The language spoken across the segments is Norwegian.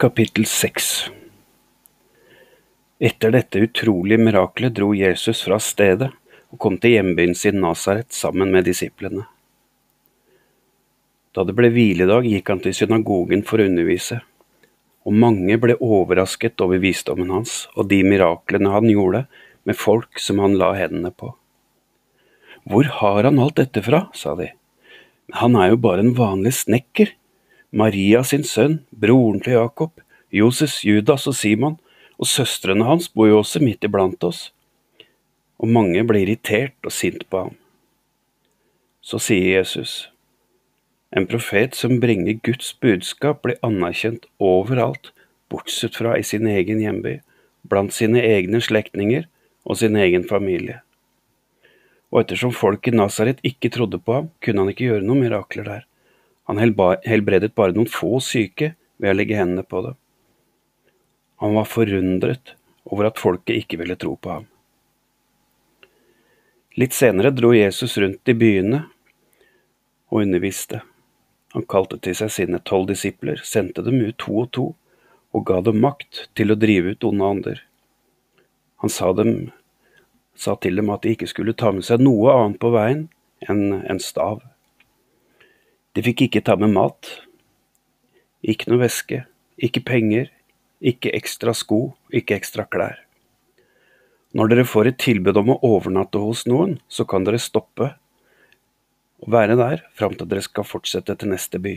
Kapittel 6 Etter dette utrolige miraklet dro Jesus fra stedet og kom til hjembyen sin Nasaret sammen med disiplene. Da det ble hviledag, gikk han til synagogen for å undervise, og mange ble overrasket over visdommen hans og de miraklene han gjorde med folk som han la hendene på. Hvor har han alt dette fra, sa de. Han er jo bare en vanlig snekker. Maria sin sønn, broren til Jakob, Joses, Judas og Simon, og søstrene hans bor jo også midt iblant oss. Og mange blir irritert og sint på ham. Så sier Jesus, en profet som bringer Guds budskap, blir anerkjent overalt, bortsett fra i sin egen hjemby, blant sine egne slektninger og sin egen familie. Og ettersom folk i Nasaret ikke trodde på ham, kunne han ikke gjøre noen mirakler der. Han helbredet bare noen få syke ved å legge hendene på dem. Han var forundret over at folket ikke ville tro på ham. Litt senere dro Jesus rundt i byene og underviste. Han kalte til seg sine tolv disipler, sendte dem ut to og to, og ga dem makt til å drive ut onde ånder. Han sa, dem, sa til dem at de ikke skulle ta med seg noe annet på veien enn en stav. De fikk ikke ta med mat, ikke noe væske, ikke penger, ikke ekstra sko, ikke ekstra klær. Når dere får et tilbud om å overnatte hos noen, så kan dere stoppe og være der fram til dere skal fortsette til neste by.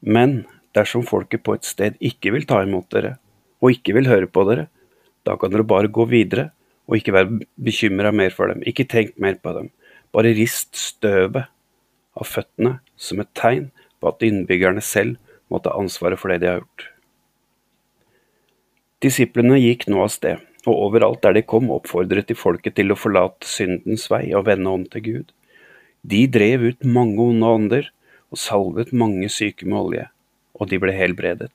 Men dersom folket på et sted ikke vil ta imot dere, og ikke vil høre på dere, da kan dere bare gå videre og ikke være bekymra mer for dem, ikke tenk mer på dem, bare rist støvet av føttene som et tegn på at innbyggerne selv må ta ansvaret for det de har gjort. Disiplene gikk nå av sted, og overalt der de kom, oppfordret de folket til å forlate syndens vei og vende om til Gud. De drev ut mange onde ånder og salvet mange syke med olje, og de ble helbredet.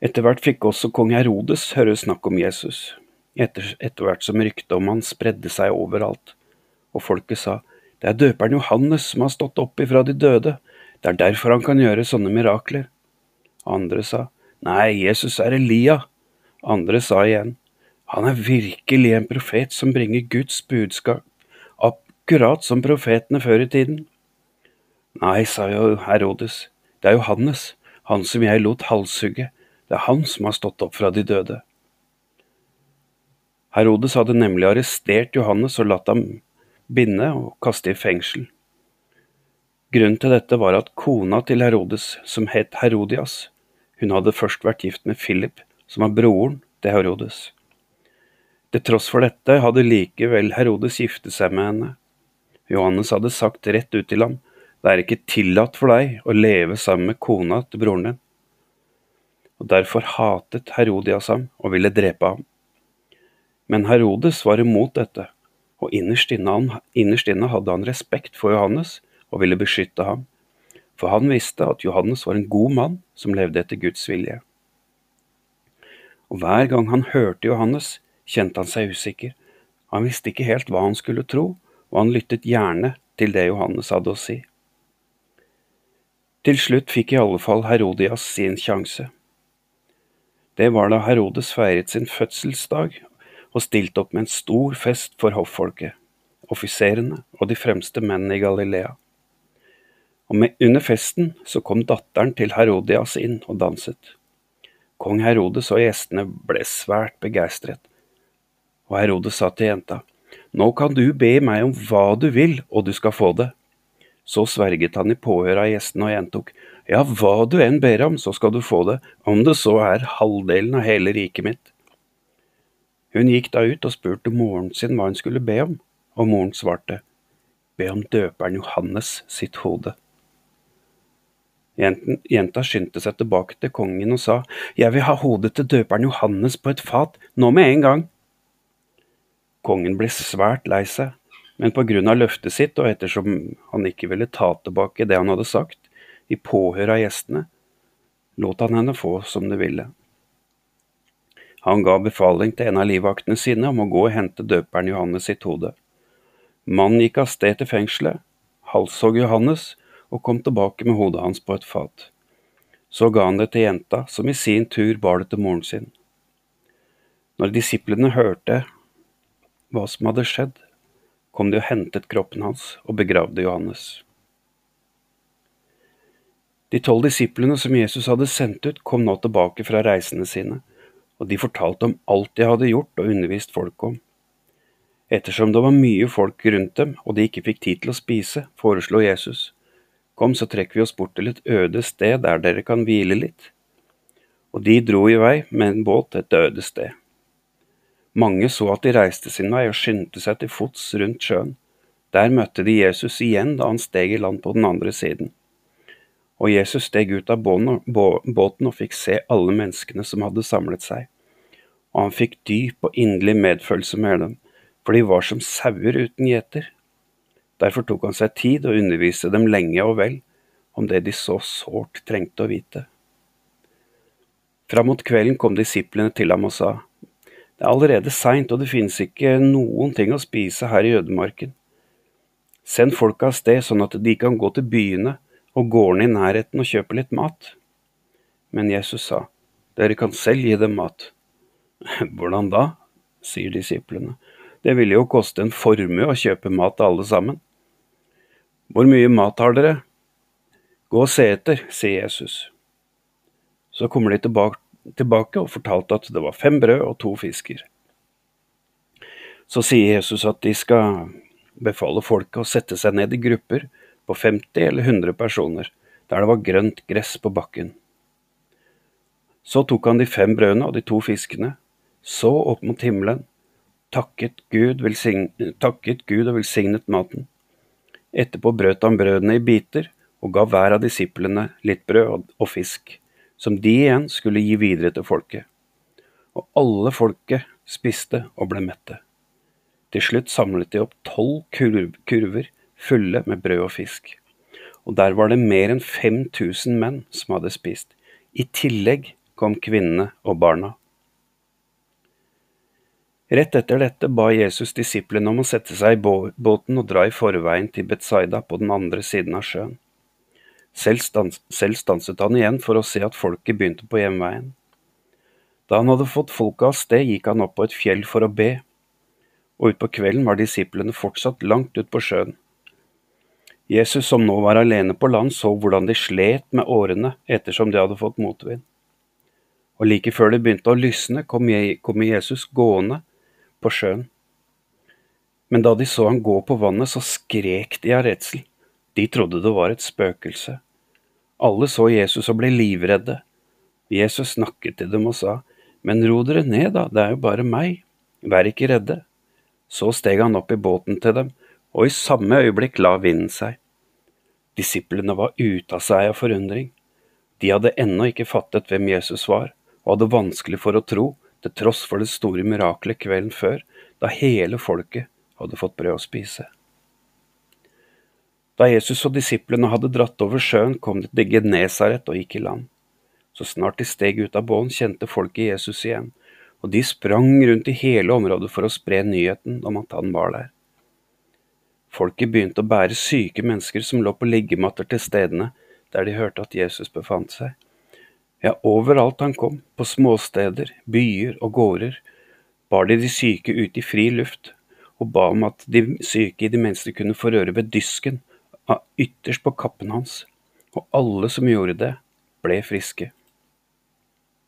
Etter hvert fikk også kong Herodes høre snakk om Jesus, etter, hvert som ryktet om han spredde seg overalt og folket sa, det er døperen Johannes som har stått opp ifra de døde, det er derfor han kan gjøre sånne mirakler. Andre sa, nei, Jesus er Elia. Andre sa igjen, han er virkelig en profet som bringer Guds budskap, akkurat som profetene før i tiden. Nei, sa jo Herodes, det er Johannes, han som jeg lot halshugge, det er han som har stått opp fra de døde. Herodes hadde nemlig arrestert Johannes og latt ham binde og kaste i fengsel. Grunnen til dette var at kona til Herodes, som het Herodias, hun hadde først vært gift med Philip, som var broren til Herodes. Til tross for dette hadde likevel Herodes giftet seg med henne. Johannes hadde sagt rett ut til ham, det er ikke tillatt for deg å leve sammen med kona til broren din. Og Derfor hatet Herodias ham og ville drepe ham. Men Herodes var imot dette og innerst inne, innerst inne hadde han respekt for Johannes og ville beskytte ham, for han visste at Johannes var en god mann som levde etter Guds vilje. Og hver gang han hørte Johannes, kjente han seg usikker. Han visste ikke helt hva han skulle tro, og han lyttet gjerne til det Johannes hadde å si. Til slutt fikk i alle fall Herodias sin sjanse. Det var da Herodes feiret sin fødselsdag og stilte opp med en stor fest for hoffolket, offiserene og de fremste mennene i Galilea. Og med, under festen så kom datteren til Herodias inn og danset. Kong Herodes og gjestene ble svært begeistret, og Herodes sa til jenta, Nå kan du be meg om hva du vil, og du skal få det. Så sverget han i påhør av gjestene og gjentok, Ja, hva du enn ber om, så skal du få det, om det så er halvdelen av hele riket mitt. Hun gikk da ut og spurte moren sin hva hun skulle be om, og moren svarte, be om døperen Johannes sitt hode. Jenta skyndte seg tilbake til kongen og sa, jeg vil ha hodet til døperen Johannes på et fat, nå med en gang. Kongen ble svært lei seg, men på grunn av løftet sitt og ettersom han ikke ville ta tilbake det han hadde sagt, i påhør av gjestene, lot han henne få som det ville. Han ga befaling til en av livvaktene sine om å gå og hente døperen Johannes sitt hode. Mannen gikk av sted til fengselet, halshogg Johannes og kom tilbake med hodet hans på et fat. Så ga han det til jenta, som i sin tur bar det til moren sin. Når disiplene hørte hva som hadde skjedd, kom de og hentet kroppen hans og begravde Johannes. De tolv disiplene som Jesus hadde sendt ut, kom nå tilbake fra reisene sine, og de fortalte om alt de hadde gjort og undervist folk om. Ettersom det var mye folk rundt dem og de ikke fikk tid til å spise, foreslo Jesus, kom så trekker vi oss bort til et øde sted der dere kan hvile litt. Og de dro i vei med en båt til et øde sted. Mange så at de reiste sin vei og skyndte seg til fots rundt sjøen. Der møtte de Jesus igjen da han steg i land på den andre siden. Og Jesus steg ut av båten og fikk se alle menneskene som hadde samlet seg. Og han fikk dyp og inderlig medfølelse med dem, for de var som sauer uten gjeter. Derfor tok han seg tid og underviste dem lenge og vel om det de så sårt trengte å vite. Fram mot kvelden kom disiplene til ham og sa, Det er allerede seint, og det finnes ikke noen ting å spise her i ødemarken. Send folka av sted sånn at de kan gå til byene og går ned i nærheten og kjøper litt mat. Men Jesus sa, Dere kan selv gi dem mat. Hvordan da? sier disiplene. Det ville jo koste en formue å kjøpe mat alle sammen. Hvor mye mat har dere? Gå og se etter, sier Jesus. Så kommer de tilbake og fortalte at det var fem brød og to fisker. Så sier Jesus at de skal befale folket å sette seg ned i grupper på 50 eller 100 personer, der det var grønt gress på bakken. Så tok han de fem brødene og de to fiskene, så opp mot himmelen, takket Gud, takket Gud og velsignet maten. Etterpå brøt han brødene i biter og ga hver av disiplene litt brød og fisk, som de igjen skulle gi videre til folket. Og alle folket spiste og ble mette. Til slutt samlet de opp tolv kurver fulle med brød og fisk. Og der var det mer enn 5000 menn som hadde spist. I tillegg kom kvinnene og barna. Rett etter dette ba Jesus disiplene om å sette seg i båten og dra i forveien til Betzaida på den andre siden av sjøen. Selv, stans, selv stanset han igjen for å se at folket begynte på hjemveien. Da han hadde fått folket av sted, gikk han opp på et fjell for å be, og utpå kvelden var disiplene fortsatt langt ut på sjøen. Jesus, som nå var alene på land, så hvordan de slet med årene ettersom de hadde fått motvind. Og like før det begynte å lysne, kom Jesus gående på sjøen. Men da de så han gå på vannet, så skrek de av redsel. De trodde det var et spøkelse. Alle så Jesus og ble livredde. Jesus snakket til dem og sa, Men ro dere ned, da, det er jo bare meg, vær ikke redde. Så steg han opp i båten til dem, og i samme øyeblikk la vinden seg. Disiplene var ute av seg av forundring. De hadde ennå ikke fattet hvem Jesus var, og hadde vanskelig for å tro, til tross for det store miraklet kvelden før, da hele folket hadde fått brød å spise. Da Jesus og disiplene hadde dratt over sjøen, kom de til Genesaret og gikk i land. Så snart de steg ut av båten, kjente folket Jesus igjen, og de sprang rundt i hele området for å spre nyheten om at han var der. Folket begynte å bære syke mennesker som lå på liggematter til stedene der de hørte at Jesus befant seg. Ja, overalt han kom, på småsteder, byer og gårder, bar de de syke ut i fri luft og ba om at de syke i det minste kunne få røre ved dysken, ytterst på kappen hans, og alle som gjorde det, ble friske.